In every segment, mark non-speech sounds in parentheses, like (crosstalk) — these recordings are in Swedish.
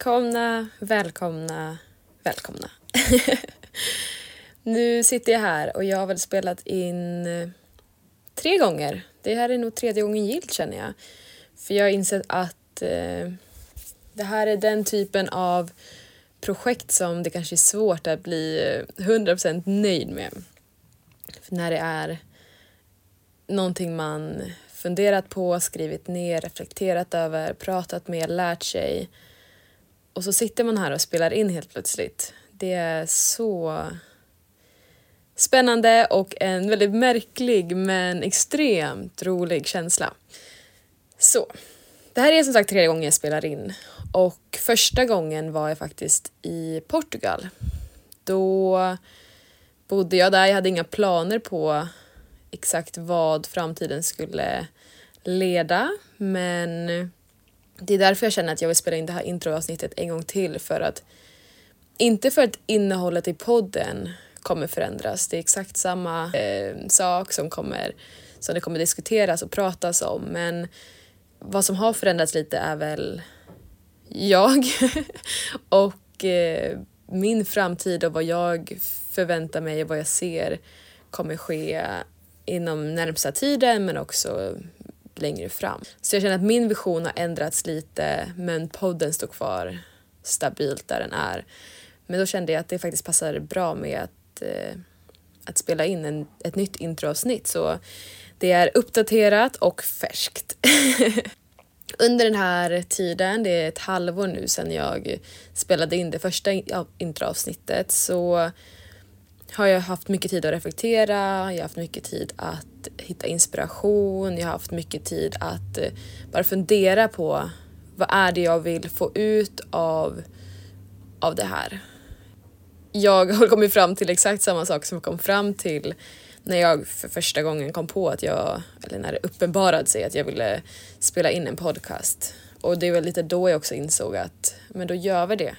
Välkomna, välkomna, välkomna. (laughs) nu sitter jag här och jag har väl spelat in eh, tre gånger. Det här är nog tredje gången gilt känner jag. För jag har insett att eh, det här är den typen av projekt som det kanske är svårt att bli eh, 100% nöjd med. För när det är någonting man funderat på, skrivit ner, reflekterat över, pratat med, lärt sig. Och så sitter man här och spelar in helt plötsligt. Det är så spännande och en väldigt märklig men extremt rolig känsla. Så, det här är som sagt tredje gången jag spelar in och första gången var jag faktiskt i Portugal. Då bodde jag där, jag hade inga planer på exakt vad framtiden skulle leda men det är därför jag känner att jag vill spela in det här introavsnittet en gång till för att inte för att innehållet i podden kommer förändras. Det är exakt samma eh, sak som, kommer, som det kommer diskuteras och pratas om men vad som har förändrats lite är väl jag (laughs) och eh, min framtid och vad jag förväntar mig och vad jag ser kommer ske inom närmsta tiden men också längre fram. Så jag känner att min vision har ändrats lite men podden står kvar stabilt där den är. Men då kände jag att det faktiskt passar bra med att, eh, att spela in en, ett nytt introavsnitt så det är uppdaterat och färskt. (laughs) Under den här tiden, det är ett halvår nu sedan jag spelade in det första introavsnittet, så har jag haft mycket tid att reflektera, jag har haft mycket tid att hitta inspiration, jag har haft mycket tid att eh, bara fundera på vad är det jag vill få ut av, av det här. Jag har kommit fram till exakt samma sak som jag kom fram till när jag för första gången kom på att jag, eller när det uppenbarade sig att jag ville spela in en podcast. Och det var lite då jag också insåg att, men då gör vi det.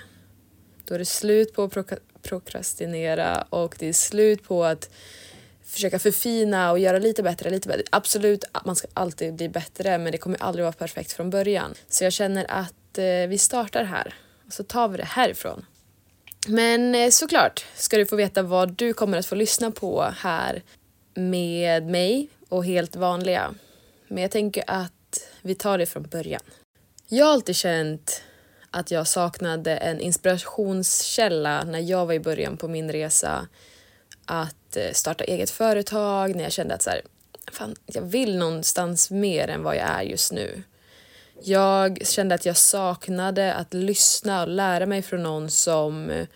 Då är det slut på att prokrastinera och det är slut på att försöka förfina och göra lite bättre, lite bättre. Absolut, man ska alltid bli bättre men det kommer aldrig vara perfekt från början. Så jag känner att eh, vi startar här och så tar vi det härifrån. Men eh, såklart ska du få veta vad du kommer att få lyssna på här med mig och helt vanliga. Men jag tänker att vi tar det från början. Jag har alltid känt att jag saknade en inspirationskälla när jag var i början på min resa att eh, starta eget företag, när jag kände att så här, fan, jag vill någonstans mer än vad jag är just nu. Jag kände att jag saknade att lyssna och lära mig från någon som eh,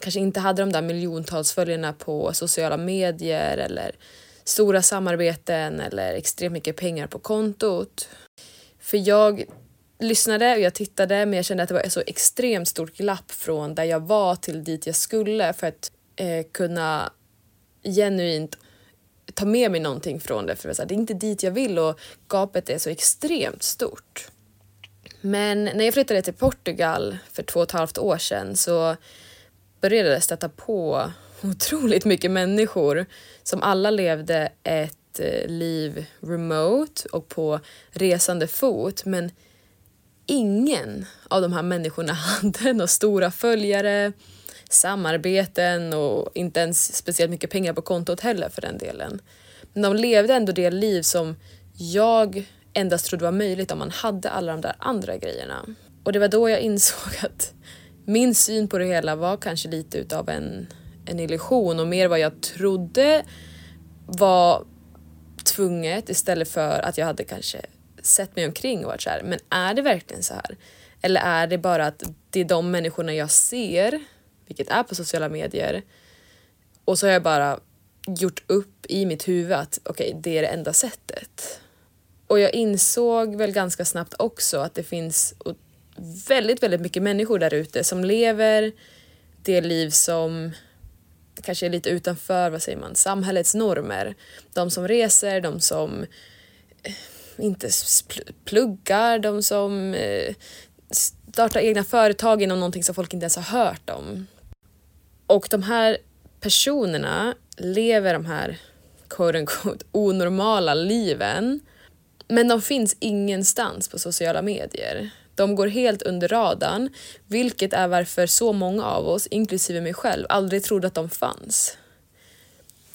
kanske inte hade de där miljontals följarna på sociala medier eller stora samarbeten eller extremt mycket pengar på kontot. För jag lyssnade och jag tittade men jag kände att det var ett så extremt stort glapp från där jag var till dit jag skulle för att eh, kunna genuint ta med mig någonting från det. För det är inte dit jag vill och gapet är så extremt stort. Men när jag flyttade till Portugal för två och ett halvt år sedan så började jag stöta på (laughs) otroligt mycket människor som alla levde ett eh, liv remote och på resande fot men ingen av de här människorna (laughs) hade några stora följare, samarbeten och inte ens speciellt mycket pengar på kontot heller för den delen. Men de levde ändå det liv som jag endast trodde var möjligt om man hade alla de där andra grejerna. Och det var då jag insåg (laughs) att min syn på det hela var kanske lite utav en, en illusion och mer vad jag trodde var tvunget istället för att jag hade kanske sett mig omkring och varit så här, men är det verkligen så här? Eller är det bara att det är de människorna jag ser, vilket är på sociala medier, och så har jag bara gjort upp i mitt huvud att okej, okay, det är det enda sättet. Och jag insåg väl ganska snabbt också att det finns väldigt, väldigt mycket människor där ute som lever det liv som kanske är lite utanför, vad säger man, samhällets normer. De som reser, de som eh, inte pluggar, de som eh, Starta egna företag inom någonting som folk inte ens har hört om. Och de här personerna lever de här quote unquote, onormala liven men de finns ingenstans på sociala medier. De går helt under radarn, vilket är varför så många av oss, inklusive mig själv, aldrig trodde att de fanns.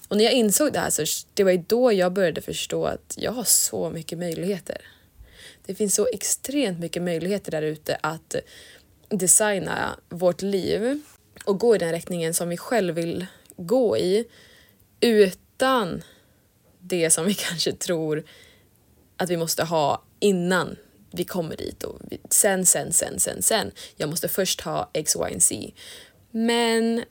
Och när jag insåg det här så det var då jag började förstå att jag har så mycket möjligheter. Det finns så extremt mycket möjligheter där ute att designa vårt liv och gå i den riktningen som vi själv vill gå i utan det som vi (laughs) kanske tror att vi måste ha innan vi kommer dit och vi, sen, sen, sen, sen, sen. Jag måste först ha X, Y och Z. Men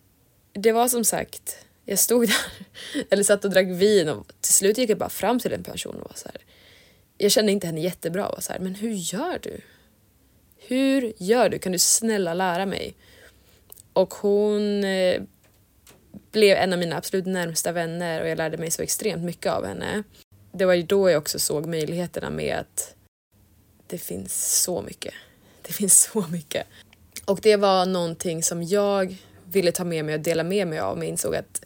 det var som sagt, jag stod där (laughs) eller satt och drack vin och till slut gick jag bara fram till en person och var så här. Jag kände inte henne jättebra och var så här, men hur gör du? Hur gör du? Kan du snälla lära mig? Och hon eh, blev en av mina absolut närmsta vänner och jag lärde mig så extremt mycket av henne. Det var ju då jag också såg möjligheterna med att det finns så mycket. Det finns (laughs) så mycket. Och det var någonting som jag ville ta med mig och dela med mig av men insåg att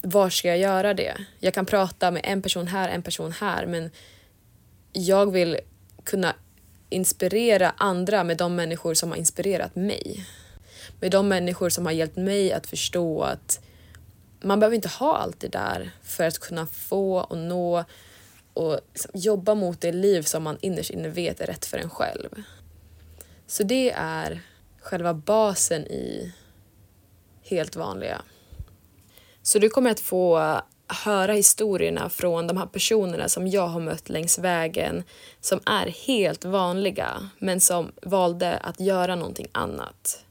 var ska jag göra det? Jag kan prata med en person här, en person här men jag vill kunna inspirera andra med de människor som har inspirerat mig. Med de människor som har hjälpt mig att förstå att man behöver inte ha allt det där för att kunna få och nå och liksom jobba mot det liv som man innerst inne vet är rätt för en själv. Så det är själva basen i helt vanliga. Så du kommer att få höra historierna från de här personerna som jag har mött längs vägen som är helt vanliga men som valde att göra någonting annat.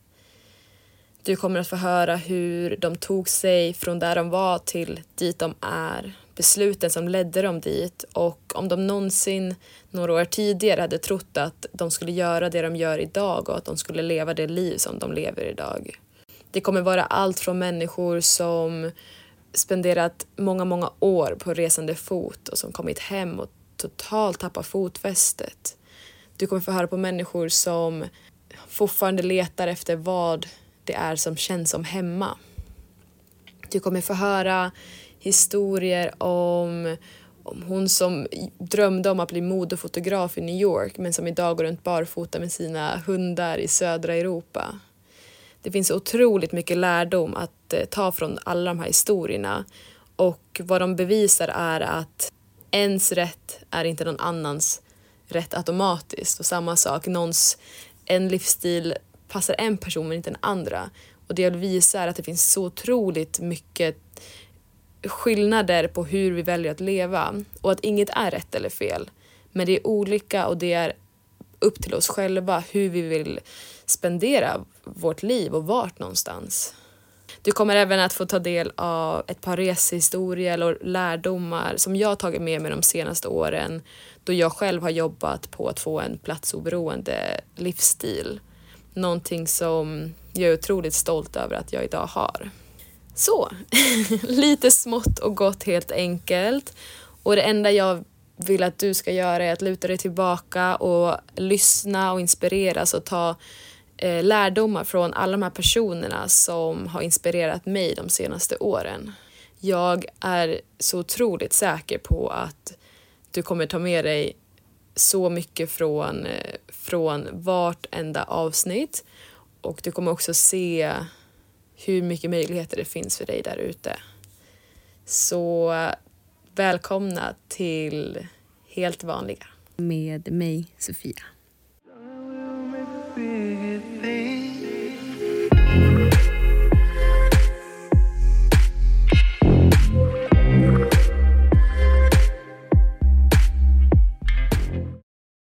Du kommer att få höra hur de tog sig från där de var till dit de är, besluten som ledde dem dit och om de någonsin några år tidigare hade trott att de skulle göra det de gör idag och att de skulle leva det liv som de lever idag. Det kommer vara allt från människor som spenderat många, många år på resande fot och som kommit hem och totalt tappat fotfästet. Du kommer få höra på människor som fortfarande letar efter vad det är som känns som hemma. Du kommer få höra historier om, om hon som drömde om att bli modefotograf i New York men som idag går runt barfota med sina hundar i södra Europa. Det finns otroligt mycket lärdom att eh, ta från alla de här historierna och vad de bevisar är att ens rätt är inte någon annans rätt automatiskt och samma sak, någons en livsstil passar en person men inte den andra. Och det jag vill visa är att det finns så otroligt mycket skillnader på hur vi väljer att leva och att inget är rätt eller fel. Men det är olika och det är upp till oss själva hur vi vill spendera vårt liv och vart någonstans. Du kommer även att få ta del av ett par resehistorier och lärdomar som jag tagit med mig de senaste åren då jag själv har jobbat på att få en platsoberoende livsstil. Någonting som jag är otroligt stolt över att jag idag har. Så, (laughs) lite smått och gott helt enkelt. Och det enda jag vill att du ska göra är att luta dig tillbaka och lyssna och inspireras och ta eh, lärdomar från alla de här personerna som har inspirerat mig de senaste åren. Jag är så otroligt säker på att du kommer ta med dig så mycket från, eh, från vartenda avsnitt och du kommer också se hur mycket möjligheter det finns för dig där ute. Så eh, välkomna till Helt vanliga. Med mig, Sofia.